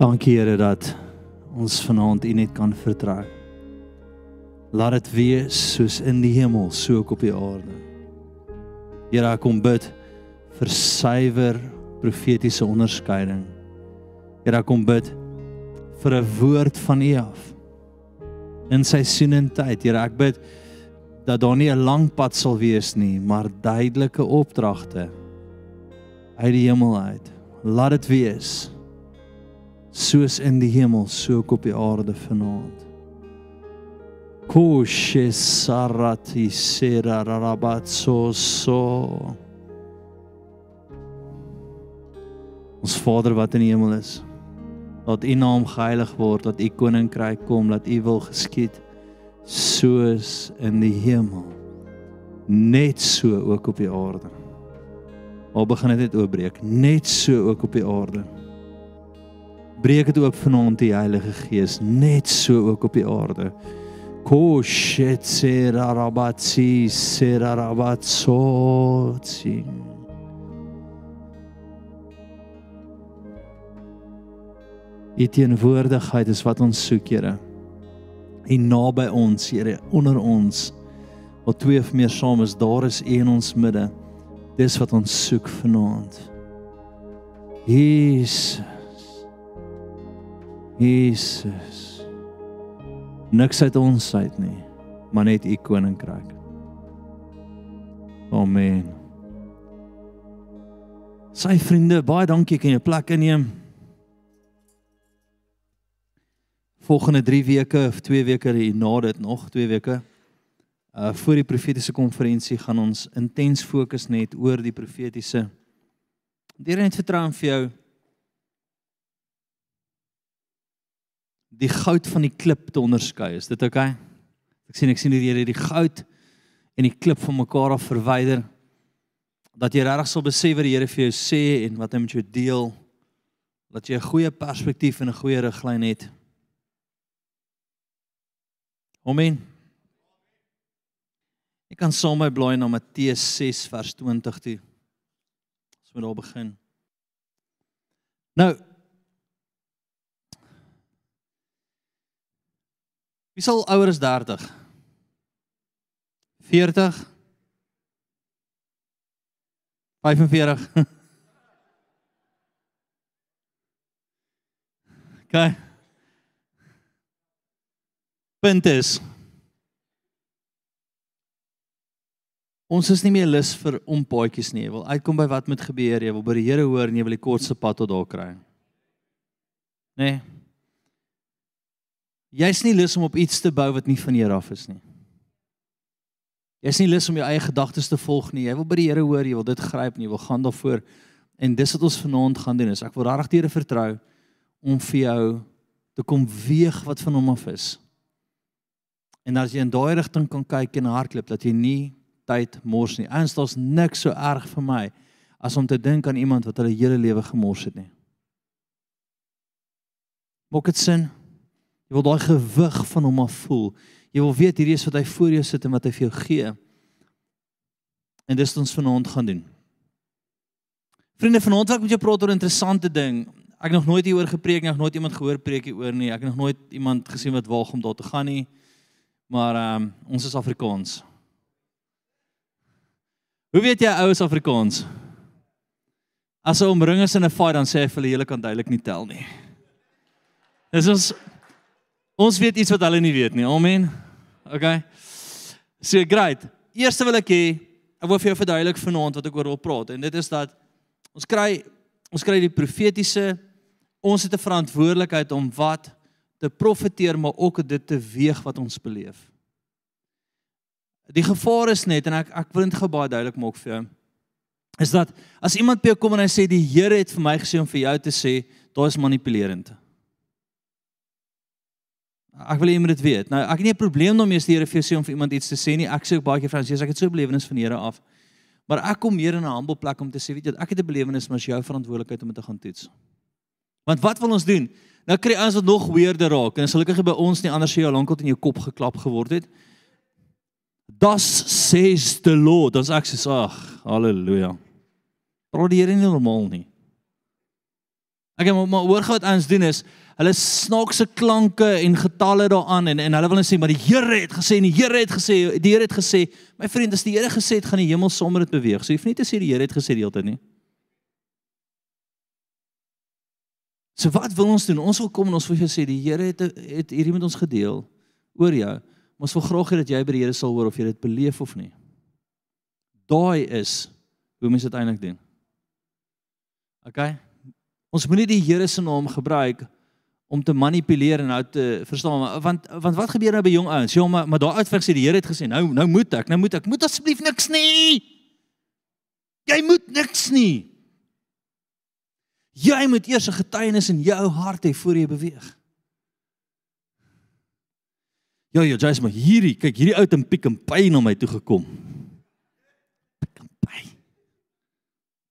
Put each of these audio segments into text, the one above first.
Dankie Here dat ons vanaand U net kan vertrou. Laat dit wees soos in die hemel, so ook op die aarde. Here, ek kom bid vir suiwer profetiese onderskeiding. Here, ek kom bid vir 'n woord van U af. In seisoen en tyd, Here, ek bid dat daar nie 'n lang pad sal wees nie, maar duidelike opdragte uit die hemel uit. Laat dit wees soos in die hemel, so ook op die aarde vanaand. Koshe sarati sera rabatso so. Ons Vader wat in die hemel is, laat U naam geheilig word, dat U koninkryk kom, dat U wil geskied soos in die hemel, net so ook op die aarde. Al begin dit net oopbreek, net so ook op die aarde. Breek dit oop vanaand die Heilige Gees net so ook op die aarde. Koshetserabatsi serarabatsi. Die teenwoordigheid is wat ons soek, Here. En naby ons, Here, onder ons. Wat twee of meer saam is, daar is U in ons midde. Dis wat ons soek vanaand. Jesus. Jesus. Niks uit ons uit nie, maar net u koninkryk. Amen. Sy vriende, baie dankie kan jy plek inneem. Volgende 3 weke of 2 weke hierna dit nog 2 weke. Uh voor die profetiese konferensie gaan ons intens fokus net oor die profetiese. Deur net vertrou in vir jou die goud van die klip te onderskei. Is dit oukei? Okay? Ek sien ek sien hier hierdie goud en die klip van mekaar af verwyder. Dat jy regtig sal besef wat die Here vir jou sê en wat hy met jou deel. Dat jy 'n goeie perspektief en 'n goeie riglyn het. Amen. Ek kan saam met blaai na Matteus 6 vers 20 toe. Ons moet daar begin. Nou, Wie sal ouer as 30? 40? 45? OK. Punt is Ons is nie meer lus vir ompaadjies nie. Jy wil uitkom by wat moet gebeur. Jy wil by die Here hoor en jy wil die kortste pad tot daar kry. Né? Nee. Jy's nie lus om op iets te bou wat nie van Here af is nie. Jy's nie lus om jou eie gedagtes te volg nie. Jy wil by die Here hoor, jy wil dit gryp en jy wil gaan daarvoor. En dis wat ons vanaand gaan doen. Is ek wil regtig die Here vertrou om vir jou te kom weeg wat van hom af is. En as jy in daai rigting kan kyk en hardloop dat jy nie tyd mors nie. Eens daar's niks so erg vir my as om te dink aan iemand wat hulle hele lewe gemors het nie. Maak dit sin? Jy wil daai gewig van hom af voel. Jy wil weet hierdie is wat hy voor jou sit en wat hy vir jou gee. En dis wat ons vanaand gaan doen. Vriende, vanaand wil ek met jou praat oor 'n interessante ding. Ek het nog nooit hieroor gepreek nie, ek het nooit iemand gehoor preek hieroor nie. Ek het nog nooit iemand gesien wat waag om daar te gaan nie. Maar ehm um, ons is Afrikaans. Hoe weet jy ou is Afrikaans? As 'n omring is in 'n fight dan sê hy vir hulle jy kan duidelik nie tel nie. Dis ons Ons weet iets wat hulle nie weet nie. Amen. OK. So great. Eerste wil ek hê ek wil vir jou verduidelik vanaand wat ek oor wil praat en dit is dat ons kry ons kry die profetiese ons het 'n verantwoordelikheid om wat te profeteer maar ook dit te weeg wat ons beleef. Die gevaar is net en ek ek wil dit baie duidelik maak vir jou is dat as iemand by jou kom en hy sê die Here het vir my gesê om vir jou te sê, daai is manipulerend. Ek wil hê jy moet dit weet. Nou, ek het nie 'n probleem daarmee as die Here vir jou sê om vir iemand iets te sê nie. Ek sê ook baie keer ons, ek het so 'n belewenis van die Here af. Maar ek kom meer in 'n humble plek om te sê, weet jy, ek het 'n belewenis, maar as jou verantwoordelikheid om dit te gaan toets. Want wat wil ons doen? Nou kry ons wat nog weerder raak en gelukkig by ons nie anders sê jou lankal in jou kop geklap geword het. Das says the Lord. Ons ek sê, ag, haleluja. Praat die Here nie normaal nie. Okay, maar, maar hoor gou wat ons doen is hulle snaakse klanke en getalle daaraan en en hulle wil net sê maar die Here het gesê en die Here het gesê die Here het gesê my vriend as die Here gesê het gaan die hemel sommer dit beweeg. So jy hoef nie te sê die Here het gesê die hele tyd nie. So wat wil ons doen? Ons wil kom en ons wil jou sê die Here het het hierdie met ons gedeel oor jou. Ons wil graag hê dat jy by die Here sal hoor of jy dit beleef of nie. Daai is hoe mens dit eintlik doen. OK? Ons moenie die Here se naam gebruik om te manipuleer en nou te verstaan want want wat gebeur nou by jong ouens? Ja, maar maar daar uitveg sê die Here het gesê nou nou moet ek, nou moet ek, moet asseblief niks nie. Jy moet niks nie. Jy moet eers 'n getuienis in jou hart hê voor jy beweeg. Ja, ja, jy's maar hierdie, kyk hierdie ou in Pick n Pay na my toe gekom. Pick n Pay.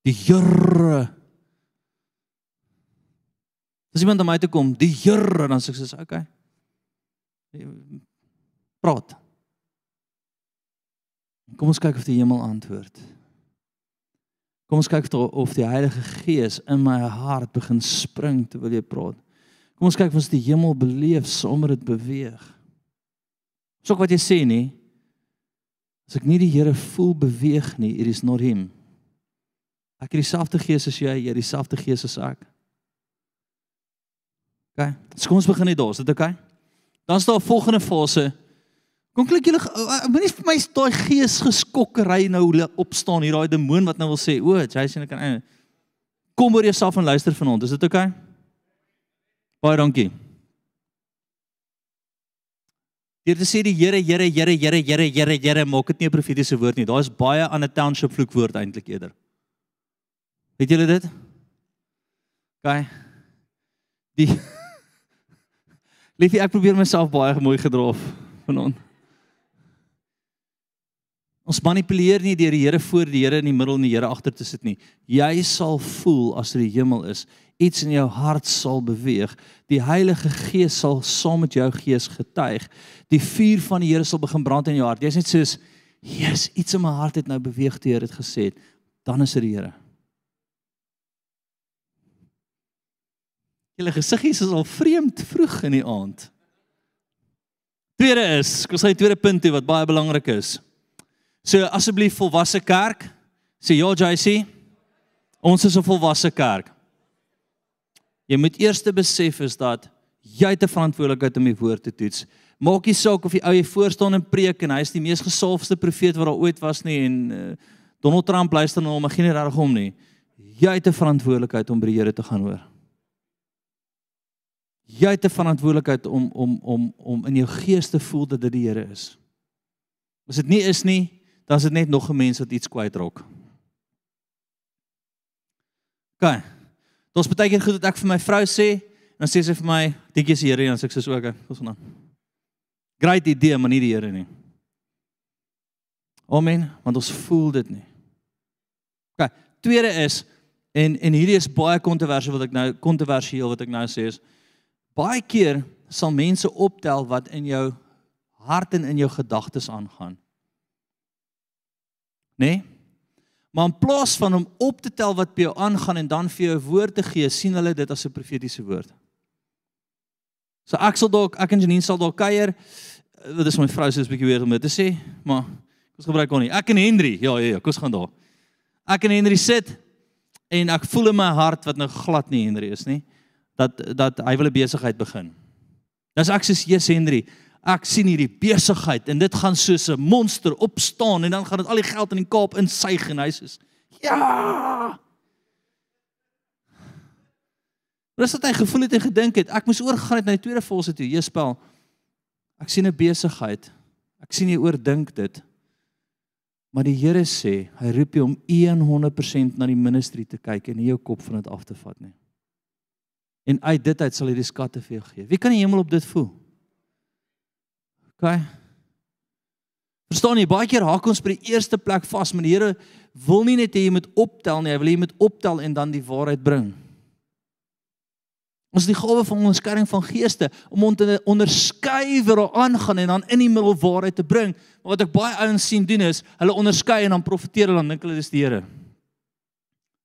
Die Here As iemand aan my toe kom, die Here, dan sê ek soos, okay. Praat. Kom ons kyk of die hemel antwoord. Kom ons kyk of die Heilige Gees in my hart begin spring terwyl jy praat. Kom ons kyk of ons die hemel beleef sonder dit beweeg. Dis ook wat jy sê nie. As ek nie die Here voel beweeg nie, it is not him. Ek het dieselfde gees as jy, jy het dieselfde gees as ek. OK. So kom ons begin net daar. Is dit OK? Dan staan 'n volgende fase. Kom klik julle moenie vir my daai gees geskokkery nou opstaan hier daai demoon wat nou wil sê, o, Jason ek kan kom oor jouself en luister vanaand. Is dit OK? Baie dankie. Hier te sê die Here, Here, Here, Here, Here, Here, Here, maak dit nie 'n profetiese woord nie. Daar is baie aan 'n township vloekwoord eintlik eerder. Weet julle dit? OK. Die Liefie, ek probeer myself baie mooi gedra vanaand. Ons manipuleer nie deur die Here voor die Here in die middel en die Here agter te sit nie. Jy sal voel as dit die hemel is, iets in jou hart sal beweeg. Die Heilige Gees sal saam met jou gees getuig. Die vuur van die Here sal begin brand in jou hart. Jy's net soos, "Jesus, iets in my hart het nou beweeg deur dit gesê." Dan is dit die Here. Julle gesiggies is al vreemd vroeg in die aand. Tweede is, ek wil sê tweede punt hier wat baie belangrik is. So asseblief volwasse kerk, sê ja JC. Ons is 'n volwasse kerk. Jy moet eers besef is dat jy het 'n verantwoordelikheid om die woord te toets. Maak nie saak of die ou jy voor staan en preek en hy is die mees gesalfde profeet wat daar ooit was nie en uh, Donald Trump luister na hom, maar geen reg om nie. Jy het 'n verantwoordelikheid om by die Here te gaan hoor. Jy het 'n verantwoordelikheid om om om om in jou gees te voel dat dit die Here is. As dit nie is nie, dan is dit net nog 'n mens wat iets kwytrok. OK. Dit's baie keer goed dat ek vir my vrou sê, dan sê sy vir my, "Dink jy is die Here?" en dan sê ek so ook, "Wat van dan?" Great idee, maar nie die Here nie. Amen, want ons voel dit nie. OK. Tweede is en en hierdie is baie kontroversieel wat ek nou kontroversieel wat ek nou sê is baie keer sal mense optel wat in jou hart en in jou gedagtes aangaan. Né? Nee? Maar in plaas van om op te tel wat by jou aangaan en dan vir jou woord te gee, sien hulle dit as 'n profetiese woord. So ek sal dalk ek en Janine sal dalk kuier. Dit is my vrou se 'n bietjie weer om dit te sê, maar ons gebruik hom nie. Ek en Henry, ja ja ja, kom ons gaan daar. Ek en Henry sit en ek voel in my hart wat nou glad nie Henry is nie dat dat hy wil 'n besigheid begin. Dis ek sê Jesus Henry, ek sien hierdie besigheid en dit gaan soos 'n monster opstaan en dan gaan dit al die geld in die Kaap insuig en hy sê ja. Dis wat hy gevoel het en gedink het. Ek moes oorgegaan het na die tweede volse toe. Jespel. Ek sien 'n besigheid. Ek sien jy oordink dit. Maar die Here sê, hy roep jou om 100% na die ministry te kyk en nie jou kop van dit af te vat nie en uit dit uit sal hy die skatte vir jou gee. Wie kan die hemel op dit voel? OK. Verstaan jy, baie keer haak ons by die eerste plek vas, maar die Here wil nie net hê jy moet optel nie, hy wil hê jy moet optel en dan die waarheid bring. Ons die gawe van onderskeiding van geeste om om te onderskei wat daar aangaan en dan in die middel waarheid te bring. Maar wat ek baie ouens sien doen is, hulle onderskei en dan profeteer hulle dan dink hulle dis die Here.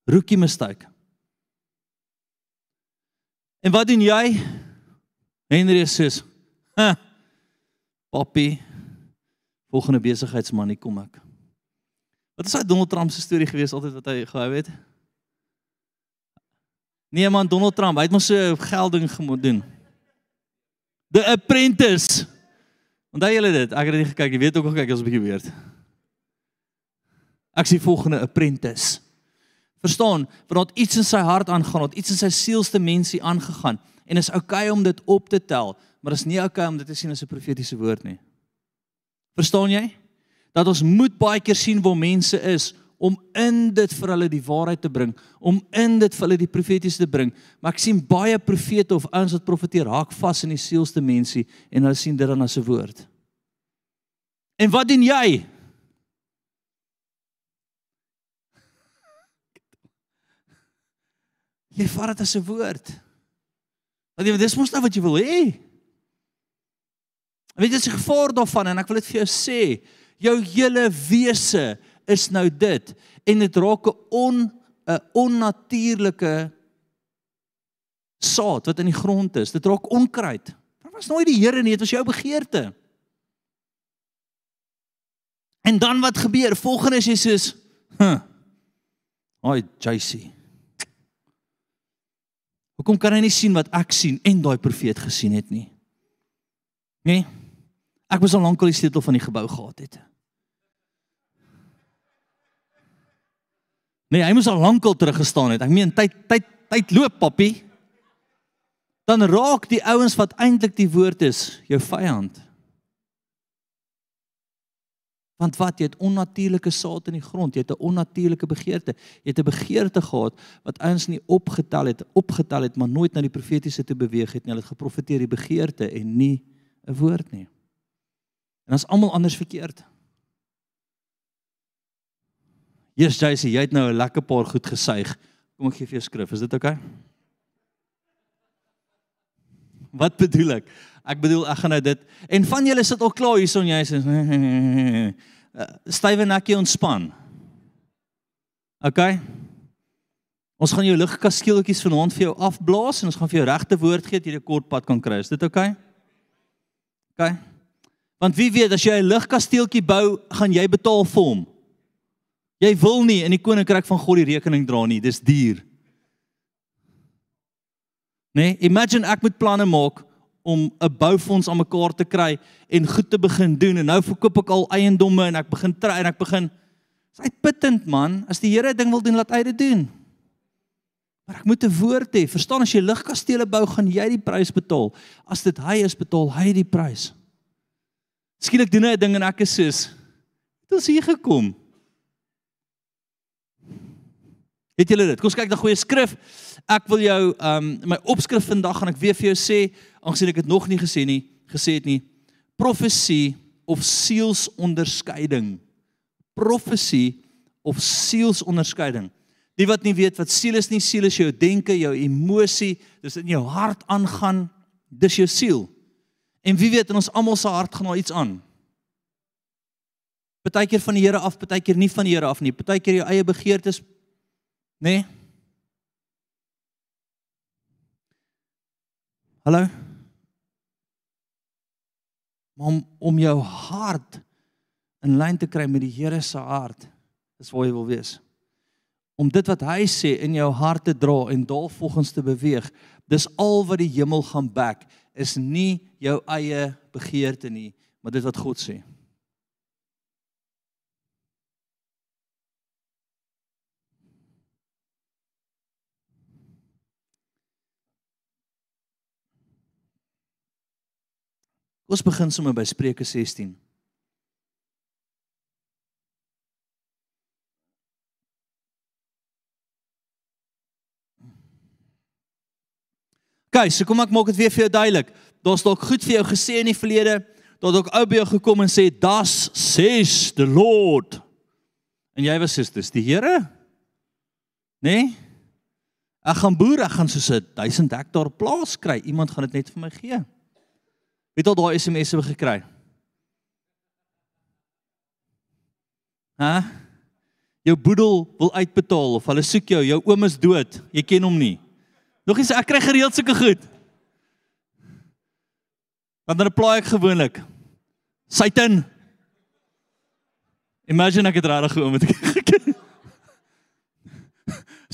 Rookie mistake. En wat doen jy? Henry sê: "Ha. Papi, volgende besigheidsman, hier kom ek." Wat is daai Donald Trump se storie gewees altyd wat hy gehou het? Nee man, Donald Trump, hy het mos so gelding gemoed doen. The Apprentice. Onthou julle dit? Ek het dit gekyk, jy weet ook al kyk as 'n bietjie weird. Ek sien volgende Apprentice. Verstaan, want daar iets in sy hart aangaan, daar iets in sy sielste mensie aangegaan en is oukei okay om dit op te tel, maar is nie oukei okay om dit te sien as 'n profetiese woord nie. Verstaan jy? Dat ons moet baie keer sien waar mense is om in dit vir hulle die waarheid te bring, om in dit vir hulle die profetiese te bring. Maar ek sien baie profete of ouens wat profeteer haak vas in die sielste mensie en hulle sien dit dan as 'n woord. En wat doen jy? Jy vat dit as 'n woord. Want jy dis mos nou wat jy wil hê. Weet jy, dis die gevaar daarvan en ek wil dit vir jou sê, jou hele wese is nou dit en dit raak 'n on 'n onnatuurlike saad wat in die grond is. Dit raak onkruid. Dit was nooit die Here nie, dit was jou begeerte. En dan wat gebeur? Volgende is jy soos, "Hm. Oi, JC. Hoekom kan hy nie sien wat ek sien en daai profeet gesien het nie? Nee. Ek was al lank al die sleutel van die gebou gehad het. Nee, hy moes al lank al terug gestaan het. Ek meen tyd tyd tyd loop, papi. Dan raak die ouens wat eintlik die woord is, jou vyand. Want wat jy het onnatuurlike saad in die grond, jy het 'n onnatuurlike begeerte. Jy het 'n begeerte gehad wat eens nie opgetel het, opgetel het, maar nooit na die profetiese toe beweeg het nie. Hulle het geprofeteer die begeerte en nie 'n woord nie. En as almal anders verkeerd. Jesus sê jy het nou 'n lekker paar goed gesuig. Kom ek gee vir jou skrif. Is dit oukei? Okay? Wat bedoel ek? Ek bedoel ek gaan nou dit en van julle sit al klaar hierson jy sê stywe nekkie ontspan. OK. Ons gaan jou ligkasteeltjies vanaand vir jou afblaas en ons gaan vir jou regte woord gee dat jy 'n kort pad kan kry. Is dit OK? OK. Want wie weet as jy 'n ligkasteeltjie bou, gaan jy betaal vir hom. Jy wil nie in die koninkryk van God die rekening dra nie. Dis duur. Nee, imagine ek moet planne maak om 'n boufonds aan mekaar te kry en goed te begin doen. En nou verkoop ek al eiendomme en ek begin try en ek begin is uitputtend man. As die Here 'n ding wil doen laat hy dit doen. Maar ek moet 'n woord hê. Verstaan as jy ligkastele bou gaan jy die prys betaal. As dit hy is betaal hy die prys. Skielik doen hy 'n ding en ek is soos het ons hier gekom? Het julle dit? Kom ons kyk na goeie skrif. Ek wil jou um my opskrif vandag gaan ek weer vir jou sê aangesien ek dit nog nie gesê nie, gesê het nie. Profesie of sielsonderskeiding. Profesie of sielsonderskeiding. Die wat nie weet wat siel is nie, siel is jou denke, jou emosie, dis in jou hart aangaan, dis jou siel. En wie weet in ons almal se hart gaan daar iets aan. Partykeer van die Here af, partykeer nie van die Here af nie. Partykeer jou eie begeertes, nê? Nee? Hallo? Maar om om jou hart in lyn te kry met die Here se hart, is waar jy wil wees. Om dit wat hy sê in jou hart te dra en daarvolgens te beweeg, dis al wat die hemel gaan back, is nie jou eie begeerte nie, maar dit wat God sê. Ons begin sommer by Spreuke 16. Kyk, so kom ek maak dit weer vir jou duidelik. Daar's dalk goed vir jou gesê in die verlede, dat ook ou by jou gekom en sê, "Das says the Lord." En jy was sê, "Dis die Here?" Nee? Ek gaan boer, ek gaan so 'n 1000 hektaar plaas kry. Iemand gaan dit net vir my gee. Het al daai SMS'e gekry? Hæ? Jou boedel wil uitbetaal of hulle soek jou, jou oom is dood. Jy ken hom nie. Nog eens ek kry gereeld sulke goed. Want dan apply ek gewoonlik. Satan. Imagine ek het regtig geoom met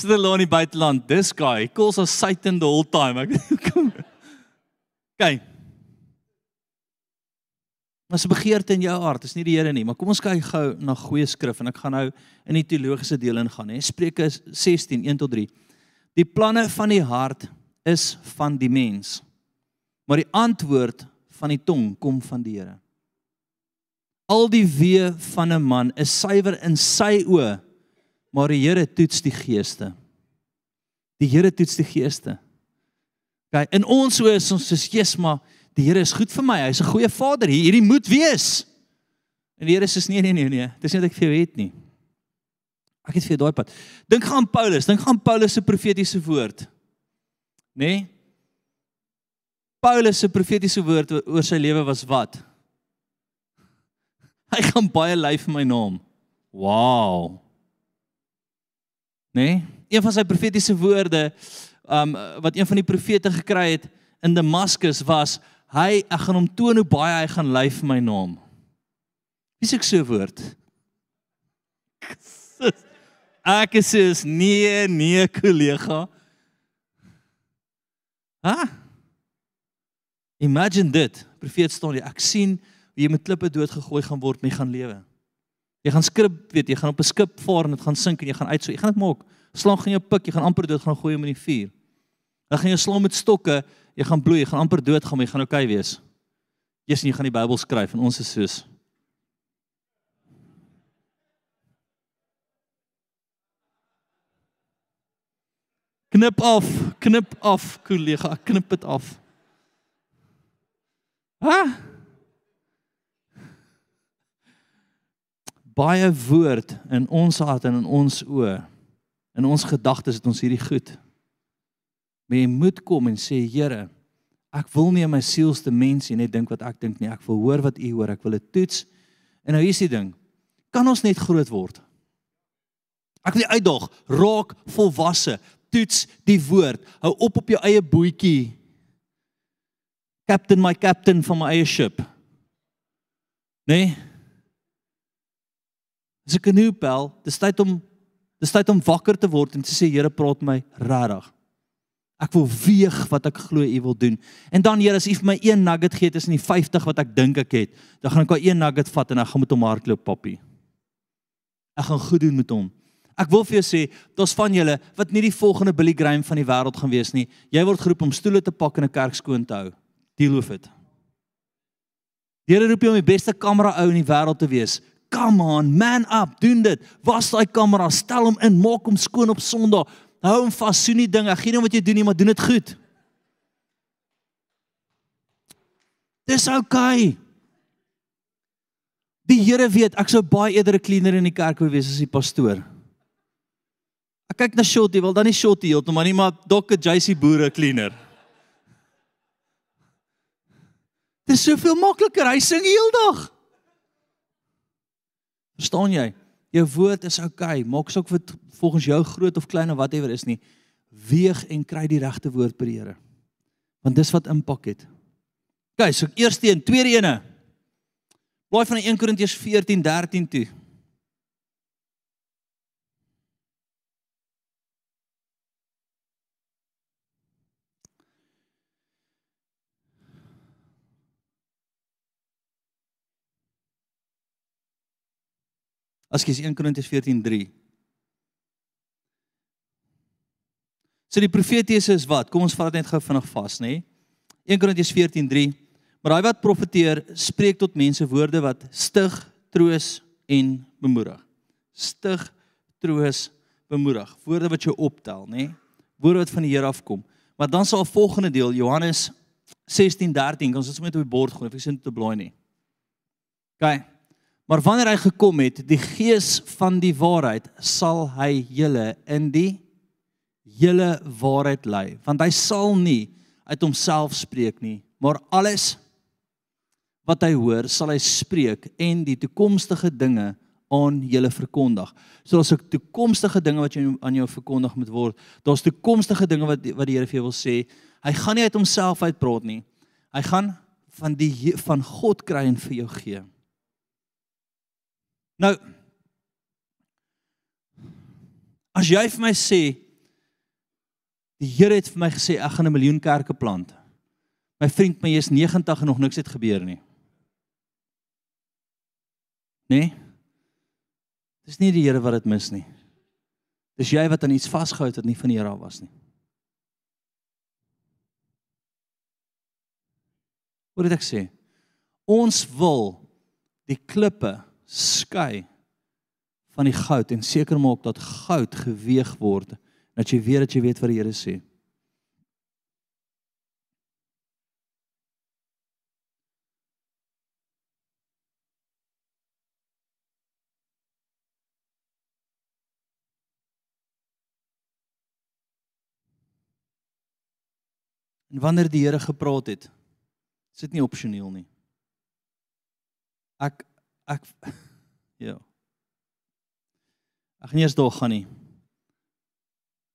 Sit hulle in die buiteland. This guy calls us Satan the whole time. Ek kom. Kyk. Mas begeerte in jou hart, is nie die Here nie, maar kom ons kyk gou na goeie skrif en ek gaan nou in die teologiese deel ingaan, hè. Spreuke 16 1 tot 3. Die planne van die hart is van die mens. Maar die antwoord van die tong kom van die Here. Al die weë van 'n man is suiwer in sy oë, maar die Here toets die geeste. Die Here toets die geeste. Kyk, in ons oë is ons soos Jesus, maar die Here is goed vir my. Hy's 'n goeie Vader. Hierdie moet wees. En die Here sê nee nee nee nee. Dis nie wat ek vir jou het nie. Ek het vir jou daai pad. Dink gaan Paulus, dink gaan Paulus se profetiese woord. Nê? Nee? Paulus se profetiese woord oor sy lewe was wat? Hy gaan baie ly vir my naam. Wow. Nê? Nee? Een van sy profetiese woorde um wat een van die profete gekry het in Damaskus was hy ek gaan hom toon hoe baie hy gaan ly vir my naam. Wie sê ek so woord? Ek sê nee, nee kollega. Ha? Imagine dit. Profeet staan hier. Ek sien hoe jy met klippe doodgegooi gaan word, jy gaan lewe. Jy gaan skip, weet jy, gaan op 'n skip vaar en dit gaan sink en jy gaan uit so. Jy gaan dit maak. Slang gaan jou pik, jy gaan amper dood gaan gooi hom in die vuur. Dan gaan jy slaan met stokke, jy gaan bloei, jy gaan amper dood gaan, maar jy gaan okay wees. Jesus, jy gaan die Bybel skryf en ons is soos Knip af, knip af, kollega, knip dit af. Ha? Baie woord in ons hart en in ons oë. In ons gedagtes het ons hierdie goed. Maar jy moet kom en sê Here, ek wil nie in my sielste mensie net dink wat ek dink nie. Ek wil hoor wat U hoor. Ek wil dit toets. En nou hier's die ding. Kan ons net groot word? Ek wil uitdaag, raak volwasse, toets die woord. Hou op op jou eie bootjie. Captain my captain van my eie ship. Nee. Dis 'n kanoepel. Dis tyd om dis tyd om wakker te word en te sê Here, praat my regtig. Ek wil weeg wat ek glo u wil doen. En dan Here, as u vir my een nugget gee tussen die 50 wat ek dink ek het, dan gaan ek al een nugget vat en ek gaan met hom hardloop, papi. Ek gaan goed doen met hom. Ek wil vir jou sê, daar's van julle wat nie die volgende Billy Graham van die wêreld gaan wees nie. Jy word geroep om stoele te pak en 'n kerk skoon te hou. Deel of dit. Die Here roep jou om die beste kamera ou in die wêreld te wees. Come on, man up, doen dit. Was daai kamera, stel hom in, maak hom skoon op Sondag. Hou hom vas, soen die ding. Ek gee nie wat jy doen nie, maar doen dit goed. Dis okay. Die Here weet ek sou baie eerder 'n cleaner in die kerk wou wees as die pastoor. Ek kyk na Shotty, wil dan nie Shotty heeltemal nie, maar Dokke JC boere cleaner. Dis soveel makliker. Hy sing heeldag. Verstaan jy? Jou woord is oukei. Okay. Maak suk wat volgens jou groot of klein of whatever is nie. Weeg en kry die regte woord by die Here. Want dis wat impak het. OK, so eerste een, tweede ene. Blaai van 1 Korintiërs 14:13 toe. As jy 1 Korintiërs 14:3. So die profetiese is wat? Kom ons vat dit net gou vinnig vas, nê? 1 Korintiërs 14:3. Maar hy wat profeteer, spreek tot mense woorde wat stig, troos en bemoedig. Stig, troos, bemoedig. Woorde wat jou optel, nê? Woorde wat van die Here afkom. Maar dan sal volgende deel Johannes 16:13, ons het met op die bord gooi, ek sien dit te blaai nie. OK. Maar wanneer hy gekom het, die gees van die waarheid, sal hy julle in die hele waarheid lei, want hy sal nie uit homself spreek nie, maar alles wat hy hoor, sal hy spreek en die toekomstige dinge aan julle verkondig. So daar's ook toekomstige dinge wat jy aan jou verkondig moet word. Daar's toekomstige dinge wat wat die Here vir jou wil sê. Hy gaan nie uit homself uitpraat nie. Hy gaan van die van God kry en vir jou gee. Nou as jy vir my sê die Here het vir my gesê ek gaan 'n miljoen kerke plant. My vriend, my jy's 90 en nog niks het gebeur nie. Nee. Dis nie die Here wat dit mis nie. Dis jy wat aan iets vasgehou het wat nie van die Here af was nie. Wat het ek sê? Ons wil die klippe skei van die goud en seker maak dat goud geweeg word dat jy weet dat jy weet wat die Here sê. En wanneer die Here gepraat het, is dit nie opsioneel nie. Ek ek ja. Ek gaan eens daar gaan nie.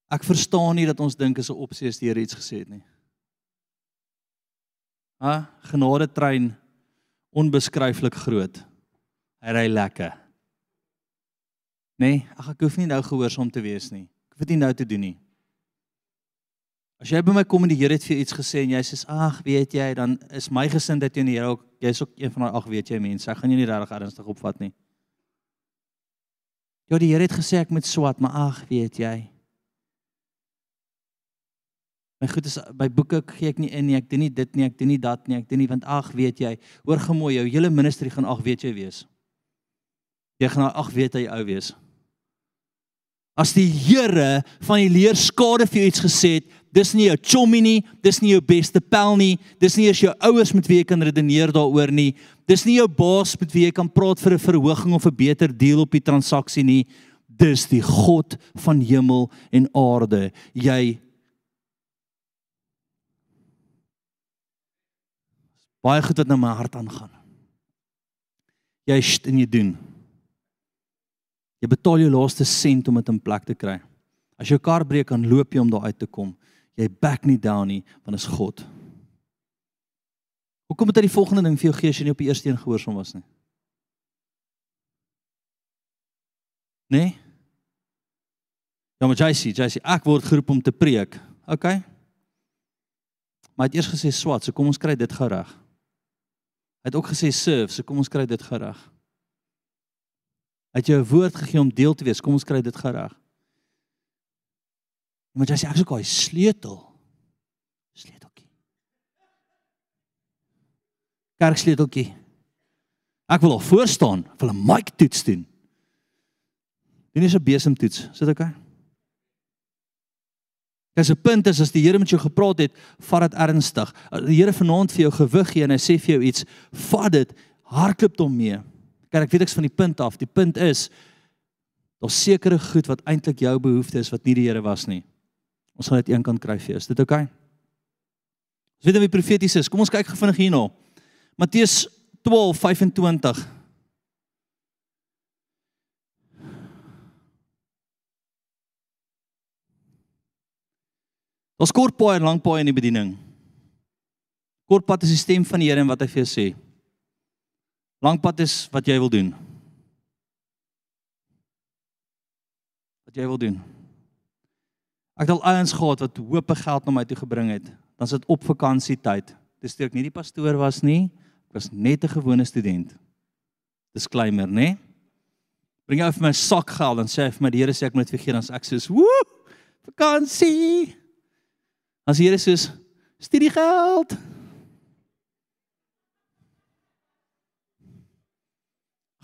Ek verstaan nie dat ons dink is 'n opsie as die Here iets gesê het nie. Ha, genade trein onbeskryflik groot. Hy ry lekker. Nee, ag ek hoef nie nou gehoorsaam te wees nie. Ek hoef dit nie nou te doen nie. As jy by my kom en die Here het vir iets gesê en jy sê ag, weet jy, dan is my gesindheid teen die Here ook jy's ook een van daai ag, weet jy mense. Ek gaan jou nie regtig ernstig opvat nie. Ja, die Here het gesê ek moet swat, maar ag, weet jy. My goed is by boeke gee ek nie in nie. Ek doen nie dit nie, ek doen nie dat nie, ek doen nie want ag, weet jy, hoor gemooi jou hele ministry gaan ag, weet jy wees. Jy gaan ag, weet jy ou wees. As die Here van die leerskade vir jou iets gesê het, dis nie jou chommie nie, dis nie jou beste pel nie, dis nie eers jou ouers met wie jy kan redeneer daaroor nie. Dis nie jou baas met wie jy kan praat vir 'n verhoging of 'n beter deal op die transaksie nie. Dis die God van hemel en aarde. Jy baie goed wat na my hart aangaan. Jy sit en jy doen. Jy betaal jou laaste sent om dit in plek te kry. As jou kar breek, dan loop jy om daar uit te kom jy back nie down nie want is God. Hoekom het hy die volgende ding vir jou gee as jy nie op die eerste een gehoorsaam was nie? Nee? Ja, maar JC, JC, ek word geroep om te preek. OK. Maar hy het eers gesê swat, so kom ons kry dit gou reg. Hy het ook gesê serve, so kom ons kry dit gou reg. Hy het jou 'n woord gegee om deel te wees, kom ons kry dit gou reg. Maar jy sê ek soek daai sleutel. Sleuteltjie. Kerk sleuteltjie. Ek wil al voor staan, wil 'n mic toets doen. Dit is 'n besemtoets, sit ek? Dis 'n punt is as die Here met jou gepraat het, vat dit ernstig. As die Here vanaand vir jou gewig gee en hy sê vir jou iets, vat dit, hardloop hom mee. Kyk, ek weet ek's van die punt af. Die punt is daar's sekere goed wat eintlik jou behoefte is wat nie die Here was nie. Ons gaan dit een kant kry vir. Is dit oukei? Okay? Ons weet wie profeties is. Kom ons kyk gefvinnig hierna. Matteus 12:25. Ons kort paai en lank paai in die bediening. Kort pad is die stem van die Here en wat hy vir jou sê. Lank pad is wat jy wil doen. Wat jy wil doen. Ek het al ouens gehad wat hoop geld na my toe gebring het. Dan sit op vakansietyd. Dis toe ek nie die pastoor was nie. Ek was net 'n gewone student. Disclaimer, né? Bring jy vir my sak geld en sê vir my die Here sê ek moet vir gee dan ek sê, "Woe! Vakansie!" As die Here sê, "Studie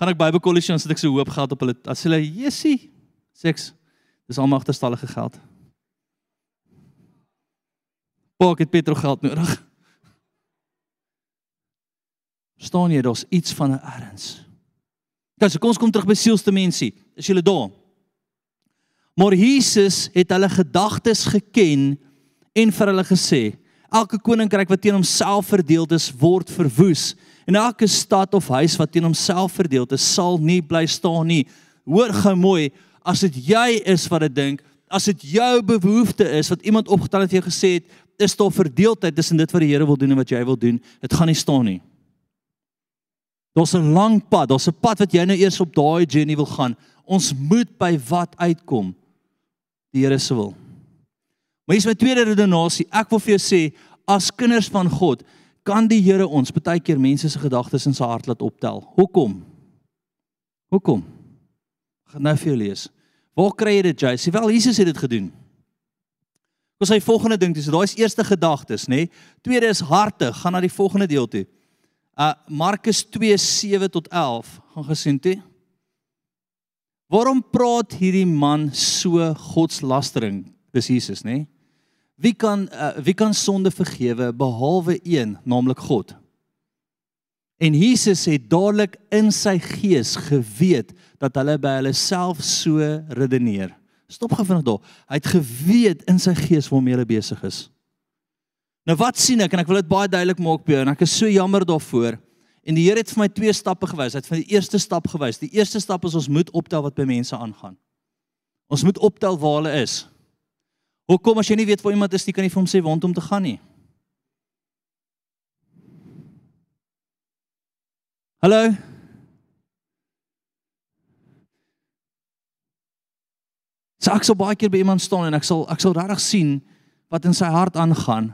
Gaan ek Bybelkollege ons het ek so hoop geld op hulle as hulle Jessie seks dis almal agterstallige geld. Pa, ek het petrol geld nodig. Verstaan jy, daar's iets van 'n erns. So kom ons kom terug by sielsdimensie. Is julle daar? Maar Jesus het hulle gedagtes geken en vir hulle gesê: Elke koninkryk wat teen homself verdeel is, word verwoes En elke stad of huis wat teen homself verdeel is, sal nie bly staan nie. Hoor gou mooi, as dit jy is wat dit dink, as dit jou behoefte is wat iemand opgetel het vir jou gesê het, is daar verdeeldheid tussen dit wat die Here wil doen en wat jy wil doen. Dit gaan nie staan nie. Daar's 'n lang pad, daar's 'n pad wat jy nou eers op daai journey wil gaan. Ons moet by wat uitkom. Die Here se wil. Maar hier's my tweede redenasie. Ek wil vir jou sê, as kinders van God, kan die Here ons baie keer mense se gedagtes in sy hart laat optel. Hoekom? Hoekom? Ek gaan nou vir jou lees. Waar kry jy dit? Sê wel Jesus het dit gedoen. Ons hy volgende ding, dis daai is eerste gedagtes, nê? Nee? Tweede is harte. Gaan na die volgende deel toe. Uh Markus 2:7 tot 11 gaan gesien toe. Waarom praat hierdie man so godslastering? Dis Jesus, nê? Nee? Wie kan uh, wie kan sonde vergewe behalwe een, naamlik God? En Jesus het dadelik in sy gees geweet dat hulle by hulle self so redeneer. Stop gou vinnig daar. Hy het geweet in sy gees waarmee hulle besig is. Nou wat sien ek en ek wil dit baie duidelik maak by jou en ek is so jammer daarvoor. En die Here het vir my twee stappe gewys. Hy het vir die eerste stap gewys. Die eerste stap is ons moet optel wat by mense aangaan. Ons moet optel waar hulle is. Hoekom as jy nie weet waar iemand is nie, kan jy vir hom sê waar om te gaan nie. Hallo. So ek sal baie keer by iemand staan en ek sal ek sal regtig sien wat in sy hart aangaan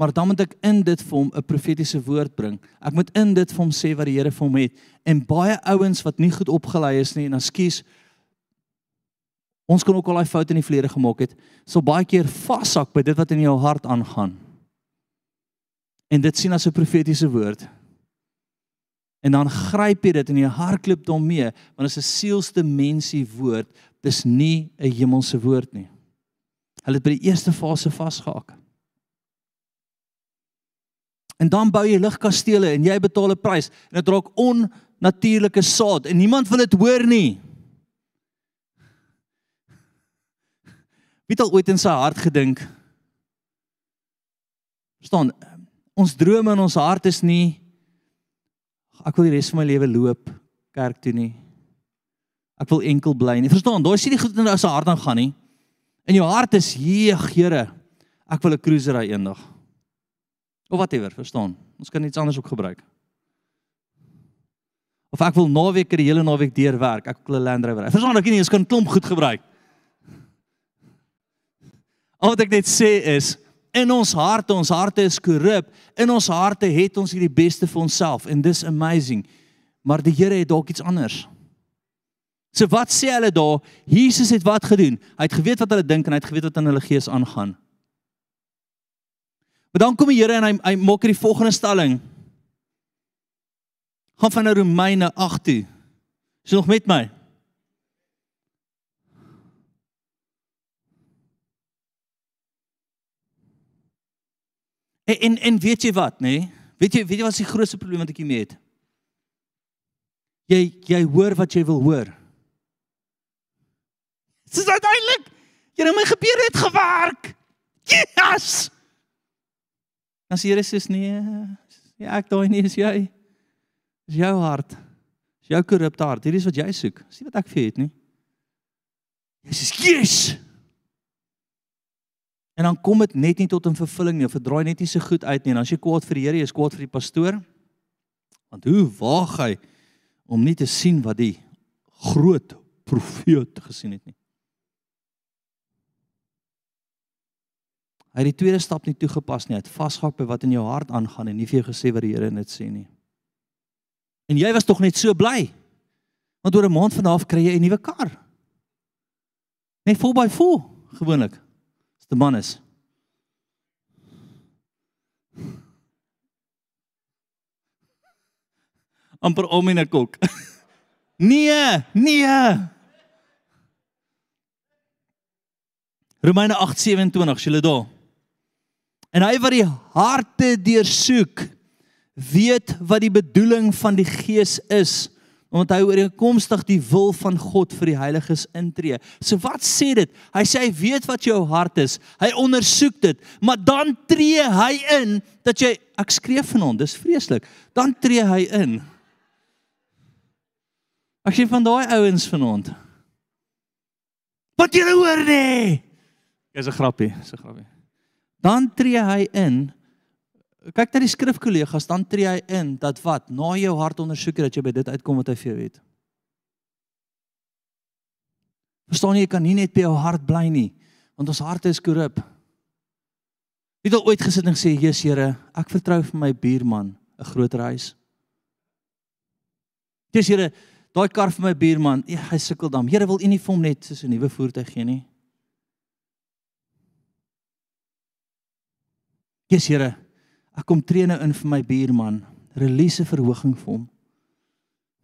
maar dan moet ek in dit vir hom 'n profetiese woord bring. Ek moet in dit vir hom sê wat die Here vir hom het. En baie ouens wat nie goed opgelei is nie en ekskuus ons kan ook al daai foute in die verlede gemaak het, sal baie keer vashak by dit wat in jou hart aangaan. En dit sien as 'n profetiese woord. En dan gryp jy dit in jou hartklop daarmee, want dit is 'n sielste mensie woord. Dis nie 'n hemelse woord nie. Hulle het by die eerste fase vasgehak. En dan bou jy ligkastele en jy betaal 'n prys en dit raak onnatuurlike saad en niemand wil dit hoor nie. Wie het al ooit in sy hart gedink? Verstaan, ons drome in ons hart is nie ek wil die res van my lewe loop kerk toe nie. Ek wil enkel bly nie. Verstaan, daai sien nie goed in jou hart aan gaan nie. In jou hart is, "Jeeg, Here, ek wil 'n cruiser ry eendag." Of whatever, verstaan? Ons kan iets anders ook gebruik. Of ek wil naweek die hele naweek deur werk. Ek wil 'n Land Rover. Verstaan ek nie, ons kan klomp goed gebruik. Al wat ek net sê is in ons harte, ons harte is korrup. In ons harte het ons hierdie beste vir onsself en dis amazing. Maar die Here het dalk iets anders. So wat sê hulle daar? Jesus het wat gedoen? Hy het geweet wat hulle dink en hy het geweet wat in hulle gees aangaan. Maar dan kom die Here en hy hy maak hierdie volgende stelling. Gaan van Romeine 8 toe. Is nog met my? En en, en weet jy wat, nê? Nee? Weet jy weet jy wat is die grootste probleem wat ek hiermee het? Jy jy hoor wat jy wil hoor. Dit is uiteindelik. Jy my gebeur het gewerk. Yes! Dan sê Here sê nee, ja ek daai nie is jy. Dis jou hart. Dis jou korrupte hart. Hierdie is wat jy soek. Sien wat ek vir het nie. Sê yes. En dan kom dit net nie tot 'n vervulling nie. Verdraai net nie so goed uit nie. En as jy kwaad vir die Here, is kwaad vir die pastoor. Want hoe waag hy om nie te sien wat die groot profeet gesien het nie? Hy het die tweede stap nie toegepas nie. Hy het vasgehak by wat in jou hart aangaan en nie vir jou gesê wat die Here net sê nie. En jy was tog net so bly. Want oor 'n maand vanaf kry jy 'n nuwe kar. Net vol by vol gewoonlik. Die man is. amper om in 'n kok. nee, nee. Romeine 8:27, jy lê daar. En hy wat die harte deursoek, weet wat die bedoeling van die Gees is, omdat hy ooreenkomstig die wil van God vir die heiliges intree. So wat sê dit? Hy sê hy weet wat jou hart is. Hy ondersoek dit, maar dan tree hy in dat jy ek skreef van hom, dis vreeslik. Dan tree hy in. As jy van daai ouens vanaand. Wat jy hoor nê? Dis 'n grappie, dis 'n grappie. Dan tree hy in kyk na die skrifkollegas dan tree hy in dat wat na jou hart ondersoek dat jy by dit uitkom wat hy vir jou het. Verstaan jy jy kan nie net by jou hart bly nie want ons harte is korrup. Wie het ooit gesit en gesê Jesus Here, ek vertrou vir my buurman 'n groter huis. Jesus Here, daai kar vir my buurman, ja, hy sukkel dan. Here wil U nie vir hom net so 'n nuwe voertuig gee nie. Jesus Here, Ek kom tree nou in vir my buurman. Release 'n verhoging vir hom.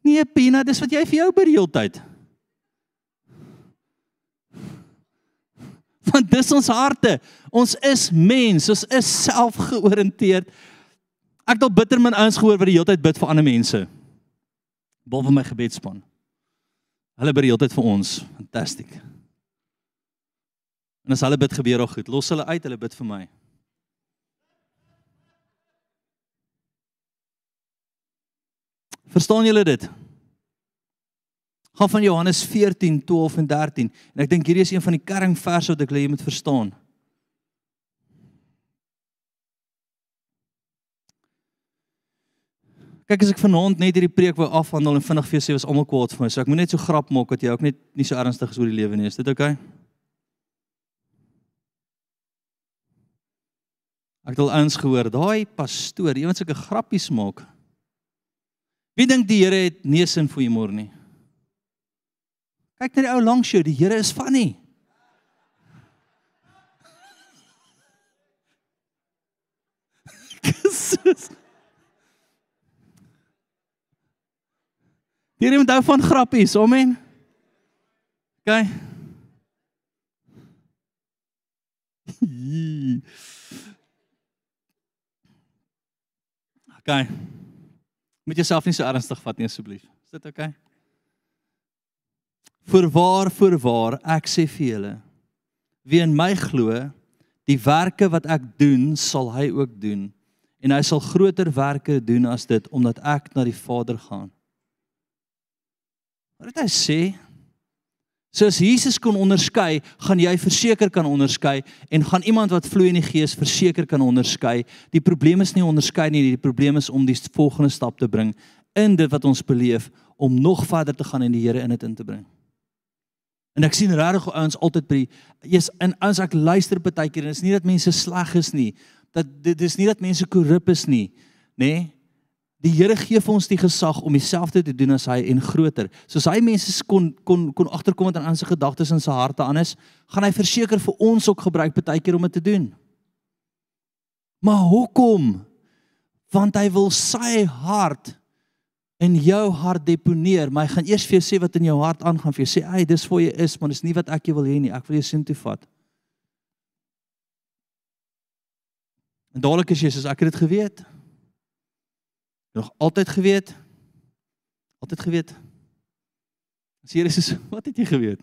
Nee, Pina, dis wat jy vir jou bereeld tyd. Want dis ons harte. Ons is mens, ons is selfgeoriënteerd. Ek het al bitter min ouens gehoor wat die hele tyd bid vir ander mense. Behalwe my gebedsspan. Hulle bid die hele tyd vir ons. Fantasties. En as hulle bid gebeur al goed, los hulle uit, hulle bid vir my. Verstaan julle dit? Gaan van Johannes 14, 12 en 13 en ek dink hierdie is een van die kernverse wat ek wil hê jy moet verstaan. Kyk as ek vanaand net hierdie preek wou afhandel en vinnig vir jou sê was almal kwaad vir my. So ek moet net so grap maak dat jy ook net nie so ernstig is oor die lewe nie. Is dit oukei? Okay? Ek het al eens gehoor, daai pastoor, iemand sulke grappies maak. Wie dink die Here het nie sin vir humor nie? Kyk na die ou langs jou, die Here is funny. Jesus. Hier iemand hou van grappies, amen. OK. OK. Moet jouself nie so ernstig vat nie asseblief. Is dit oukei? Okay? Voorwaar, voorwaar, ek sê vir julle, wie in my glo, die werke wat ek doen, sal hy ook doen en hy sal groter werke doen as dit omdat ek na die Vader gaan. Wat het hy sê? So as Jesus kon onderskei, gaan jy verseker kan onderskei en gaan iemand wat vloei in die Gees verseker kan onderskei. Die probleem is nie onderskei nie, die probleem is om die volgende stap te bring in dit wat ons beleef om nog verder te gaan en die Here in dit in te bring. En ek sien regtig ouens altyd by Jesus in as ek luister partykeer en dit is nie dat mense sleg is nie, dat dit is nie dat mense korrup is nie, nê? Nee? Die Here gee vir ons die gesag om dieselfde te doen as hy en groter. Soos hy mense kon kon kon agterkom wat aan sy gedagtes en sy harte aan is, gaan hy verseker vir ons ook gebruik baie keer om dit te doen. Maar hoekom? Want hy wil sy hart in jou hart deponeer, maar hy gaan eers vir jou sê wat in jou hart aangaan, vir jou sê, "Ag, dis vir jou is, maar dis nie wat ek jou wil hê nie. Ek wil jou sin toe vat." En dadelik is jy soos ek het dit geweet nog altyd geweet? Altyd geweet? As Here sê, wat het jy geweet?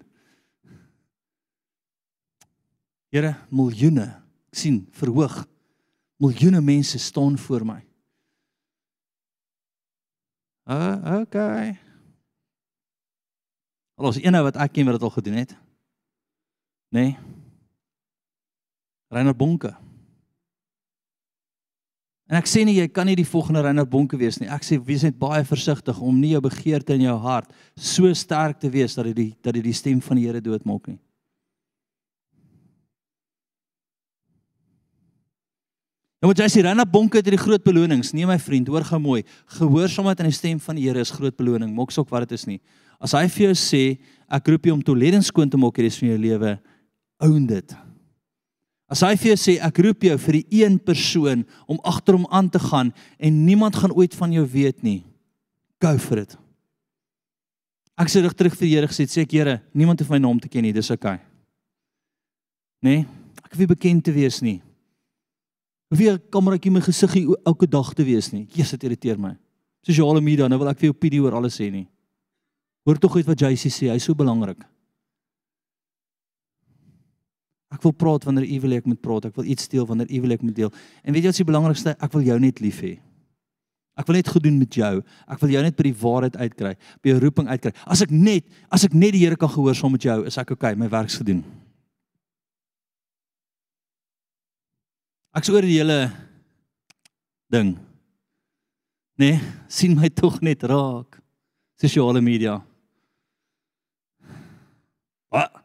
Here, miljoene, ek sien verhoog. Miljoene mense staan voor my. Uh, okay. Al is een wat ek ken wat dit al gedoen het. Nê? Nee. Reiner Bonke. En ek sê nie jy kan nie die volgende Reinhard Bonke wees nie. Ek sê wees net baie versigtig om nie jou begeerte in jou hart so sterk te wees dat dit die dat dit die stem van die Here doodmaak nie. En wat jy sê Reinhard Bonke het hierdie groot belonings. Nee my vriend, hoor gou mooi. Gehoorsaamheid aan die stem van die Here is groot beloning. Maak sop wat dit is nie. As hy vir jou sê ek roep jou om toeleding skoon te maak hierdie van jou lewe, own dit. As hy vir jou sê ek roep jou vir die een persoon om agter hom aan te gaan en niemand gaan ooit van jou weet nie. Go for it. Ek sê reg terug vir die Here gesê sê ek Here, niemand hoef my naam te ken nie, dis oukei. Okay. Nee, ek wil bekend te wees nie. Hoef jy kameratjie my gesig elke dag te wees nie. Jesus dit irriteer my. Sosiale media, nou wil ek vir jou opinies oor alles sê nie. Hoor tog uit wat JC sê, hy's so belangrik. Ek wil praat wanneer u wil ek moet praat. Ek wil iets deel wanneer u wil ek moet deel. En weet jy wat is die belangrikste? Ek wil jou net lief hê. Ek wil net goed doen met jou. Ek wil jou net by die waarheid uitkry, by jou roeping uitkry. As ek net, as ek net die Here kan gehoorsaam met jou, is ek okay, my werk's gedoen. Ek's oor die hele ding. Nee, sien my tog net raak. Sosiale media. Wat?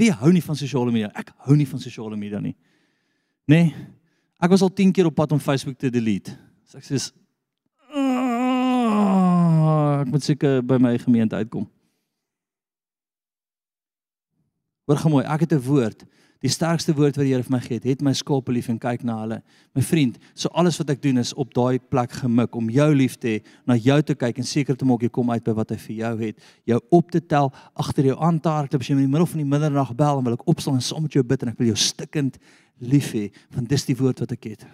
Wie hou nie van sosiale media? Ek hou nie van sosiale media nie. Nee. Ek was al 10 keer op pad om Facebook te delete. So ek sê ek moet seker by my gemeente uitkom. Hoor gou mooi, ek het 'n woord die sterkste woord wat die Here vir my gegee het, het my skape lief en kyk na hulle. My vriend, so alles wat ek doen is op daai plek gemik om jou lief te hê, na jou te kyk en seker te maak jy kom uit by wat hy vir jou het. Jou op te tel, agter jou aan te hardloop as jy in die middel van die middernag bel en wil ek opstaan en saam met jou bid en ek wil jou stikkend lief hê, want dis die woord wat ek het.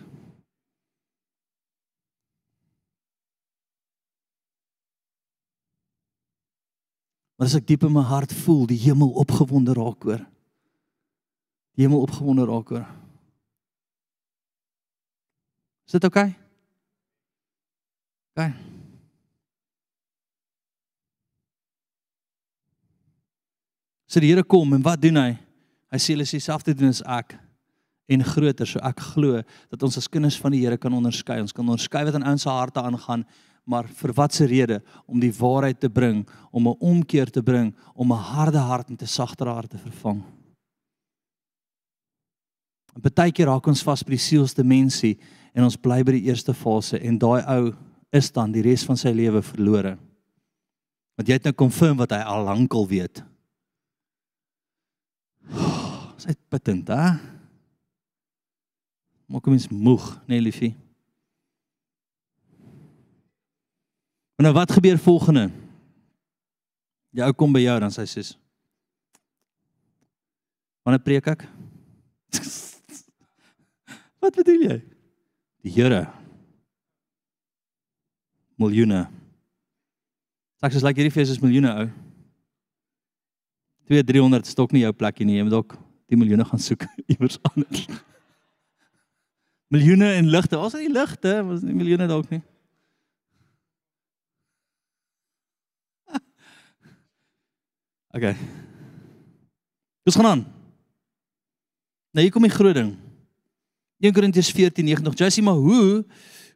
Maar as ek diep in my hart voel die hemel opgewonde raak oor die hemel opgewonde raak oor. Is dit oukei? Okay? OK. So die Here kom en wat doen hy? Hy sê hulle is dieselfde doen as ek en groter. So ek glo dat ons as kinders van die Here kan onderskei. Ons kan onderskei wat in ons harte aangaan, maar vir watter rede? Om die waarheid te bring, om 'n omkeer te bring, om 'n harde hart met 'n sagter hart te vervang. En baie keer raak ons vas by die sielste mensie en ons bly by die eerste fase en daai ou is dan die res van sy lewe verlore. Want jy het nou confirm wat hy al lankal weet. Dis uitputtend, hè? Maak hom eens moeg, nee liefie. En nou wat gebeur volgende? Jy ou kom by jou dan sê hy sê Wanneer preek ek? Wat bedoel jy? Die Here. Miljoene. Saks is like hierdie fees is miljoene ou. 2 300 stok nie jou plekkie nie. Jy moet dalk die miljoene gaan soek iewers anders. Miljoene en ligte. Waar's die ligte? Was nie miljoene dalk nie. Okay. Dis gaan aan. Nou hier kom die groot ding. 1 Korintiërs 14:9. Jy sê maar hoe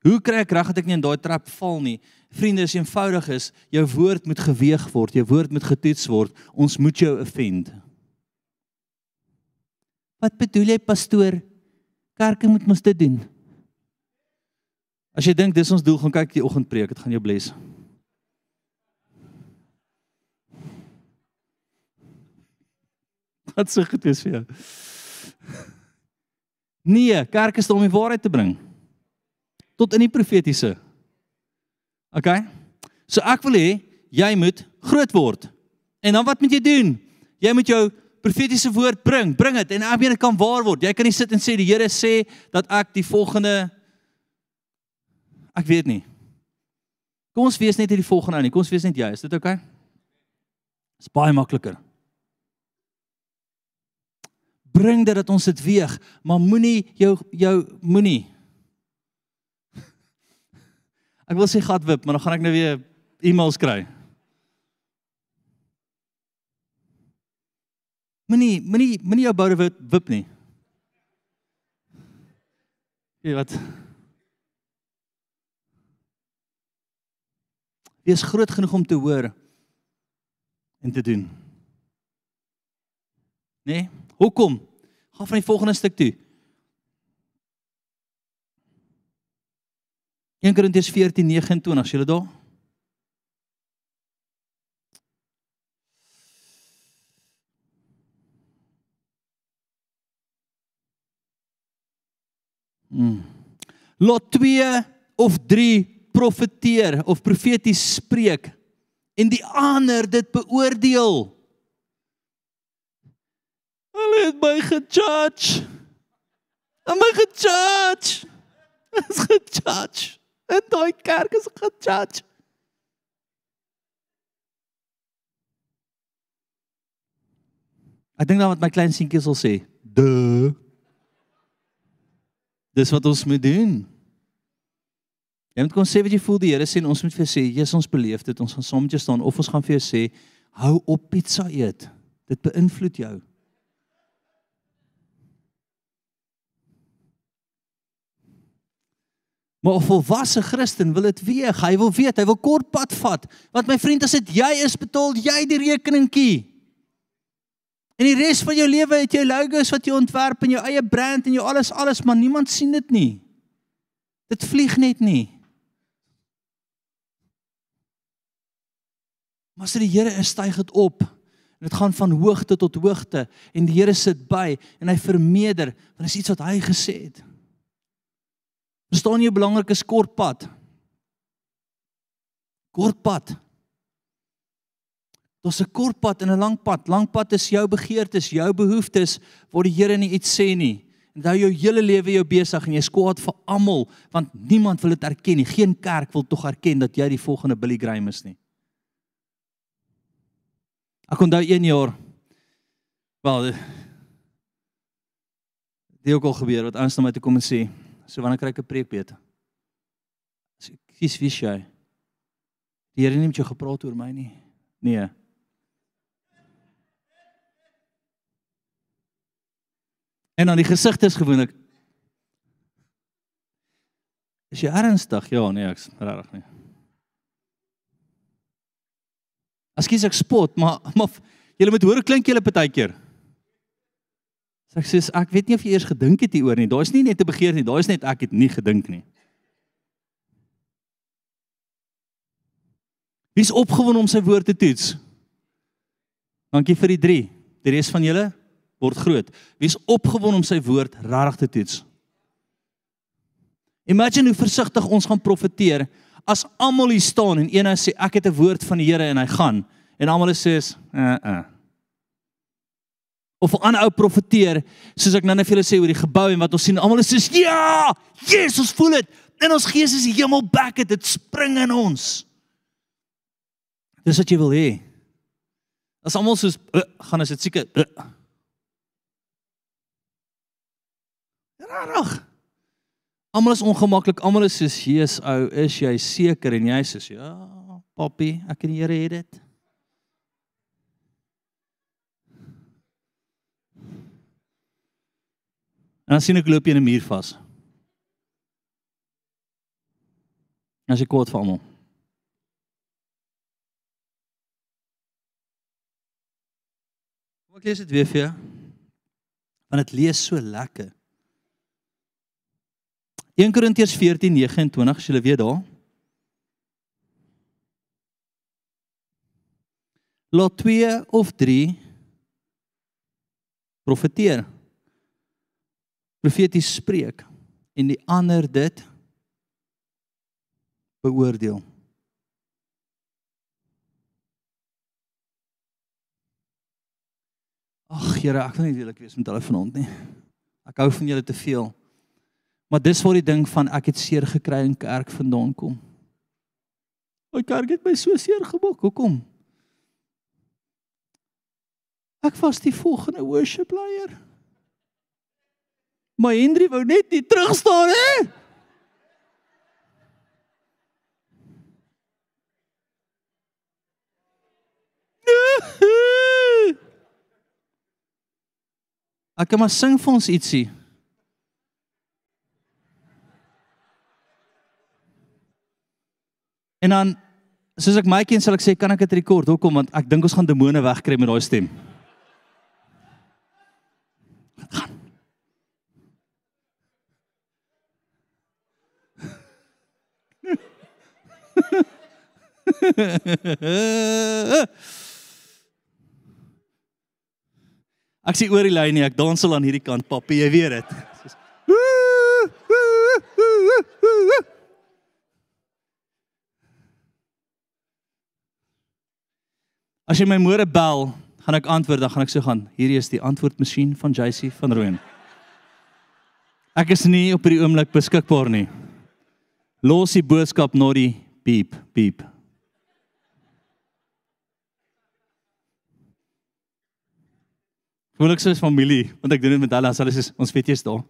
hoe kry ek reg dat ek nie in daai trap val nie? Vriende, is eenvoudig is, jou woord moet geweeg word, jou woord moet getoets word. Ons moet jou offend. Wat bedoel jy pastoor? Kerke moet mos dit doen. As jy dink dis ons doel, gaan kyk die oggendpreek, dit gaan jou bless. Wat sê dit is vir jou? Nee, kerk is om die waarheid te bring. Tot in die profetiese. OK? So ek wil hê jy moet groot word. En dan wat moet jy doen? Jy moet jou profetiese woord bring, bring dit en ek weet dit kan waar word. Jy kan nie sit en sê die Here sê dat ek die volgende ek weet nie. Kom ons wees net hierdie volgende ou nie. Kom ons wees net jy. Is dit OK? Dis baie makliker bring dit dat ons dit weeg, maar moenie jou jou moenie. Ek wil sê gat wip, maar dan gaan ek nou weer e-mails kry. Moenie moenie moenie jou boude wip, wip nie. Jy wat? Wees groot genoeg om te hoor en te doen. Nee? Hoekom? Gaan van die volgende stuk toe. 1 Korintiërs 14:29, as dit daar. Hmm. Lot 2 of 3 profeteer of profeties spreek en die ander dit beoordeel het my gejudge. En my gejudge. Is gejudge. En daai kerk is gejudge. Ek dink dan wat my klein seentjie sal sê, "De." Dis wat ons moet doen. Jy moet kon sê wat jy voel die Here sê en ons moet vir sê, "Jesus, ons beleef dit. Ons gaan saam met jou staan of ons gaan vir jou sê, hou op pizza eet. Dit beïnvloed jou." Maar 'n volwasse Christen wil dit weeg. Hy wil weet, hy wil kort pad vat. Want my vriend, as dit jy is, betaal jy die rekeningkie. En die res van jou lewe het jy logos wat jy ontwerp en jou eie brand en jou alles alles, maar niemand sien dit nie. Dit vlieg net nie. Maar as die Here is, styg dit op. En dit gaan van hoogte tot hoogte en die Here sit by en hy vermeerder want dit is iets wat hy gesê het. Verstaan jy belangrik is kort pad? Kort pad. Daar's 'n kort pad en 'n lang pad. Lang pad is jou begeertes, jou behoeftes waar die Here nie iets sê nie. En hou jou hele lewe jou besig en jy skwaad vir almal want niemand wil dit erken nie. Geen kerk wil tog erken dat jy die volgende Billy Graham is nie. Ek onthou 1 jaar wel dit ook al gebeur wat anders na my toe kom en sê, so wanneer kry ek 'n preek beter? As ek kies wie jy. Die Here het nie met jou gepraat oor my nie. Nee. En dan die gesigte is gewoonlik Is jy ernstig? Ja, nee, ek's regtig nie. Askies ek spot, maar maar julle moet hoor hoe klink julle partykeer. Sê ek sê ek weet nie of jy eers gedink het hieroor nie. Daar's nie net 'n begeer nie, daar's net ek het nie gedink nie. Wie's opgewonde om sy woord te toets? Dankie vir die 3. Die res van julle word groot. Wie's opgewonde om sy woord regtig te toets? Imagine hoe versigtig ons gaan profeteer as almal hier staan en een sê ek het 'n woord van die Here en hy gaan en almal sê is uh uh of 'n ander ou profeteer soos ek nou net vir julle sê oor die gebou en wat ons sien almal sê ja Jesus voel dit. In ons gees is die hemel back it dit spring in ons. Dis wat jy wil hê. As almal soos uh, gaan as dit seker uh, rarig. Almal is ongemaklik, almal is soos Jesus ou, is jy seker? En jy sê ja, papi, ek en die Here het dit. En dan sien ek loop jy in 'n muur vas. As ek kwaad vir almal. Kom ek lees dit weer vir jou. Want dit lees so lekker. 1 Korintiërs 14:29 as jy weet daar. Laat 2 of 3 profeteer. Profeties spreek en die ander dit beoordeel. Ag Here, ek wil nie welik wees met hulle vanaand nie. Ek hou van julle te veel. Maar dis waar die ding van ek het seer gekry in kerk vandaan kom. My kerk het my so seer gemaak. Hoekom? Ek was die volgende worship leier. Maar Hendrie wou net nie terug staan hè. Ek kan maar sing vir ons ietsie. En dan soos ek my ken sal ek sê kan ek dit rekord? Hoekom? Want ek dink ons gaan demone wegkry met daai stem. Ek sien oor die lyn nie, ek dans al aan hierdie kant, papie, jy weet dit. As jy my môre bel, gaan ek antwoord, dan gaan ek sê gaan, hierdie is die antwoordmasjien van JC van Rooyen. Ek is nie op hierdie oomblik beskikbaar nie. Los die boodskap na die piep, piep. Gewoonlik soos familie, want ek doen dit met hulle as hulle sê ons weet jy's daar.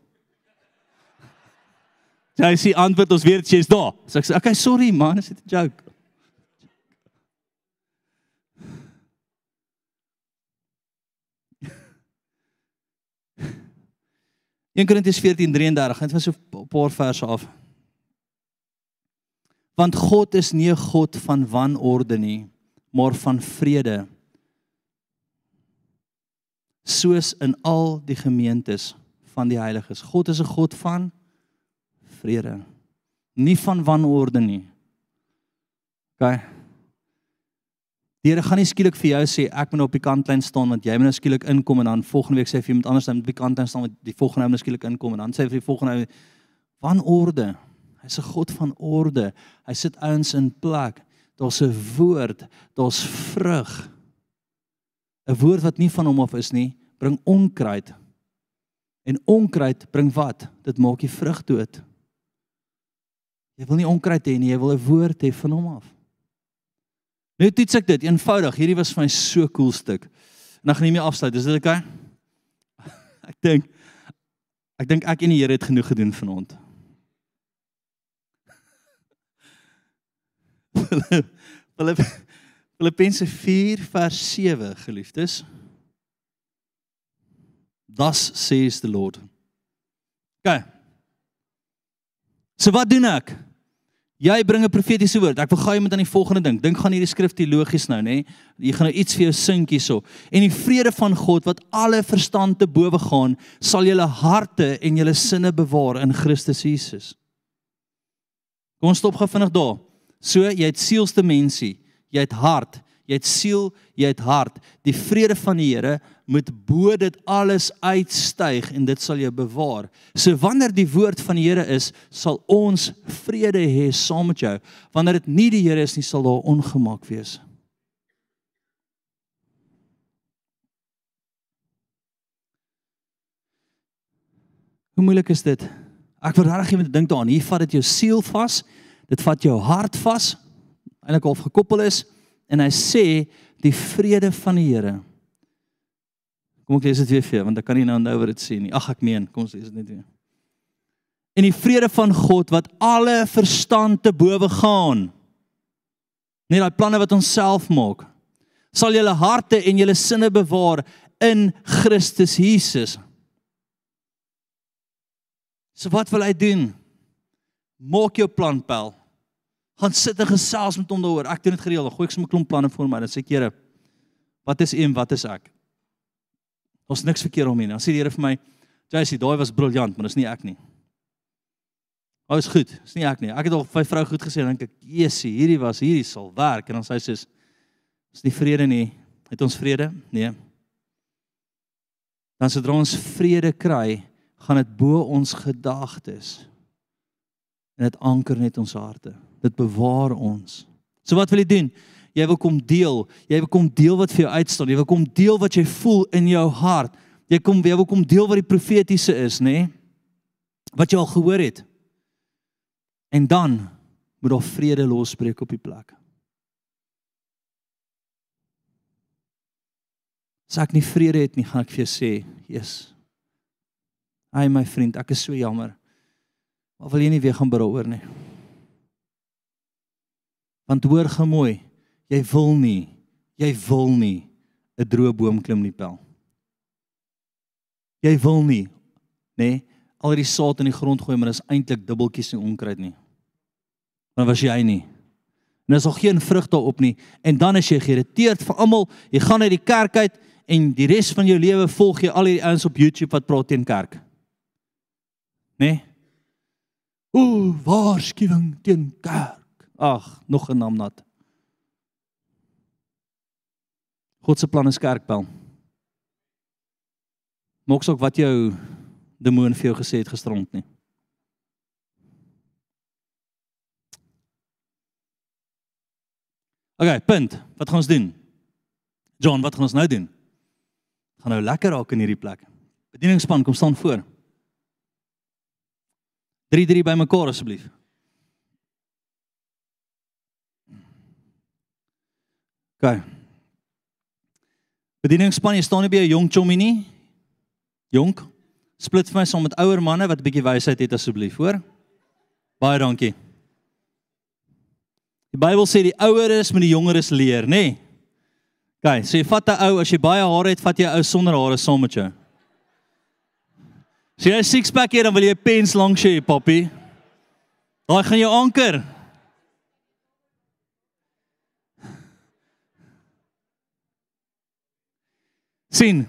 Sy sê antwoord ons weet jy's daar. So ek sê okay, sorry man, is dit 'n joke? 1 Korintiërs 14:33, net van so 'n paar verse af. Want God is nie 'n God van wanorde nie, maar van vrede. Soos in al die gemeentes van die heiliges. God is 'n God van vrede, nie van wanorde nie. OK. Die Here gaan nie skielik vir jou sê ek moet nou op die kantlyn staan want jy moet nou skielik inkom en dan volgende week sê vir iemand anders dan op die kantlyn staan want die volgende ou moet skielik inkom en dan sê hy vir die volgende ou van orde. Hy's 'n God van orde. Hy sit ouens in plek. Daar's 'n woord, daar's vrug. 'n Woord wat nie van hom af is nie, bring onkruid. En onkruid bring wat? Dit maak die vrug dood. Jy wil nie onkruid hê nie, jy wil 'n woord hê van hom af. Nou toets ek dit eenvoudig. Hierdie was vir my so cool stuk. En dan gaan nie meer afsluit. Is dit oukei? Okay? Ek dink ek dink ek en die Here het genoeg gedoen vanaand. Filippense 4 vers 7 geliefdes. Das says the Lord. OK. So wat doen ek? Jy bring 'n profetiese woord. Ek wil gou jy moet aan die volgende ding. Dink gaan hierdie skrif teologies nou, nê? Jy gaan nou iets vir jou sink hierso. En die vrede van God wat alle verstand te bowe gaan, sal julle harte en julle sinne bewaar in Christus Jesus. Kom ons stop gou vinnig daar. So, jy het sielste mensie, jy het hart, jy het siel, jy het hart. Die vrede van die Here moet bo dit alles uitstyg en dit sal jou bewaar. So wanneer die woord van die Here is, sal ons vrede hê saam met jou. Wanneer dit nie die Here is nie, sal daar ongemak wees. Hoe moeilik is dit? Ek wil regtig net dink daaraan. Hier vat dit jou siel vas. Dit vat jou hart vas. Eilik half gekoppel is en hy sê die vrede van die Here. Kom ek lees dit weer vir jou want ek kan nie nou onthou wat dit sê nie. Ag ek meen, kom ons lees dit net weer. En die vrede van God wat alle verstand te bowe gaan. Nie daai planne wat ons self maak. Sal julle harte en julle sinne bewaar in Christus Jesus. So wat wil hy doen? Maak jou plan, Pel gaan sit en gesels met hom daaroor. Ek doen dit gereeld. Gooi ek sommer 'n klomp planne vir my. Dan sê ek, Here, wat is U en wat is ek? Ons niks verkeerd om nie. Dan sê die Here vir my, "Jacy, daai was briljant, maar dis nie ek nie." Ou is goed. Dis nie ek nie. Ek het al vir vrou goed gesê, dink ek, "Jessie, hierdie was hierdie sal werk." En dan sê sy, "Is nie vrede nie. Het ons vrede?" Nee. Dan sodra ons vrede kry, gaan dit bo ons gedagtes. En dit anker net ons harte dit bewaar ons. So wat wil jy doen? Jy wil kom deel. Jy wil kom deel wat vir jou uitstaan. Jy wil kom deel wat jy voel in jou hart. Jy kom jy wil kom deel wat die profetiese is, nê? Nee? Wat jy al gehoor het. En dan moet daar vrede losbreek op die plek. As ek nie vrede het nie, gaan ek vir jou sê, "Jesus. Ai my vriend, ek is so jammer. Maar wil jy nie weer gaan berou oor nie?" Want hoor gemooi, jy wil nie, jy wil nie 'n droë boom klim nie, pel. Jy wil nie, nê, nee, al die saad in die grond gooi, maar dit is eintlik dubbeltjies en onkruid nie. Want was jy nie. En daar's al geen vrug daarop nie en dan as jy geïrriteerd vir almal, jy gaan uit die kerk uit en die res van jou lewe volg jy al hierdie ouens op YouTube wat praat teen kerk. Nê? Nee? Ooh, waarskuwing teen kerk. Ag, nog 'n naam nat. God se plan is kerkbel. Moks ook wat jou demoon vir jou gesê het gisterond nie. OK, punt. Wat gaan ons doen? John, wat gaan ons nou doen? Gaan nou lekker raak in hierdie plek. Bedieningspan, kom staan voor. 3-3 by mekaar asseblief. OK. Bedieningsspan, jy staan nie by 'n jong chommie nie. Jonk, split vir my saam met ouer manne wat 'n bietjie wysheid het asseblief, hoor? Baie dankie. Die Bybel sê die oueres moet die jongeres leer, nê? Nee? OK, so jy vat 'n ou, as jy baie hare het, vat jy 'n ou sonder hare saam met jou. As jy 'n six pack het, dan wil jy 'n pens langs hê, papi. Daai gaan jou anker. Sien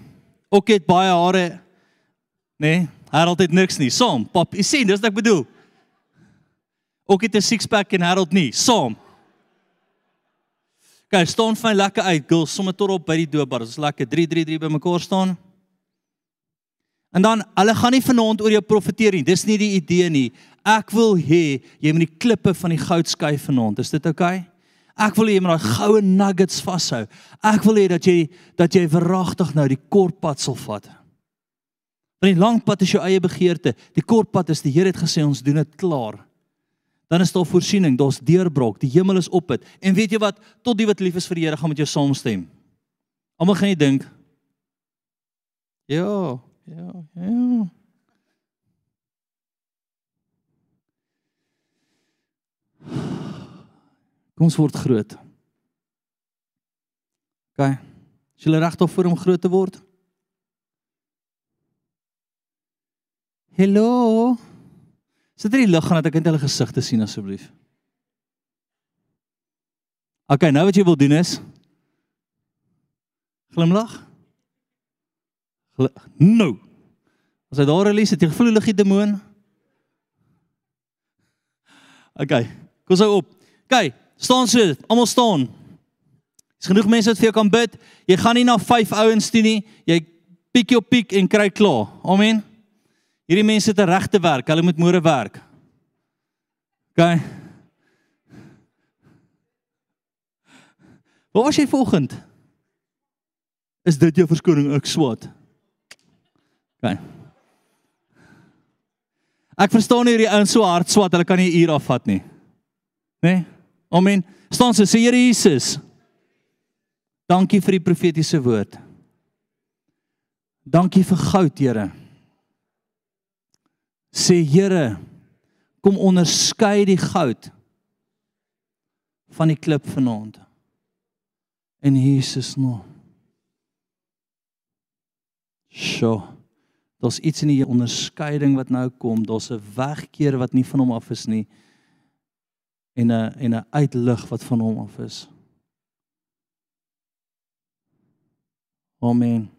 ook het baie hare nê nee, Harold het niks nie. Saam pap jy sien dis wat ek bedoel. Ook het 'n six pack en Harold nie. Saam. Kyk staan my lekker uit girls sommer tot op by die doopbar. Dis lekker 3 3 3 bymekaar staan. En dan hulle gaan nie vanaand oor jou profeteer nie. Dis nie die idee nie. Ek wil hê jy moet die klippe van die goud skei vanaand. Is dit oukei okay? Ek wil hê jy moet daai goue nuggets vashou. Ek wil hê dat jy dat jy verragtig nou die kort pad sal vat. Want die lang pad is jou eie begeerte. Die kort pad is die Here het gesê ons doen dit klaar. Dan is daar voorsiening, daar's deurbraak, die hemel is op dit. En weet jy wat? Tot die wat lief is vir die Here gaan met jou saamstem. Almal gaan jy dink. Ja, ja, ja. Kom ons word groot. OK. Is jy reg om vir hom groot te word? Hallo. Sit er die lig aan dat ek net hulle gesigte sien asseblief. OK, nou wat jy wil doen is glimlag. Gl nou. As hy daar release, het jy gevoel gee demoon? OK. Kom so op. OK, Staan so, almal staan. Dis genoeg mense wat vir jou kan bid. Jy gaan nie na 5 ouens toe nie. Jy piek jou piek en kry klaar. Amen. Hierdie mense het 'n regte werk. Hulle moet môre werk. OK. Waar was jy vanoggend? Is dit jou verskoning ek swat? OK. Ek verstaan nie hierdie ouens so hard swat, hulle kan nie 'n uur afvat nie. Né? Nee? Amen. Staan so, sê Here Jesus. Dankie vir die profetiese woord. Dankie vir goud, Here. Sê Here, kom onderskei die goud van die klip vanaand. In Jesus naam. Sjoe. Daar's iets in die onderskeiding wat nou kom. Daar's 'n wegkeer wat nie van hom af is nie en 'n en 'n uitlig wat van hom af is. Amen.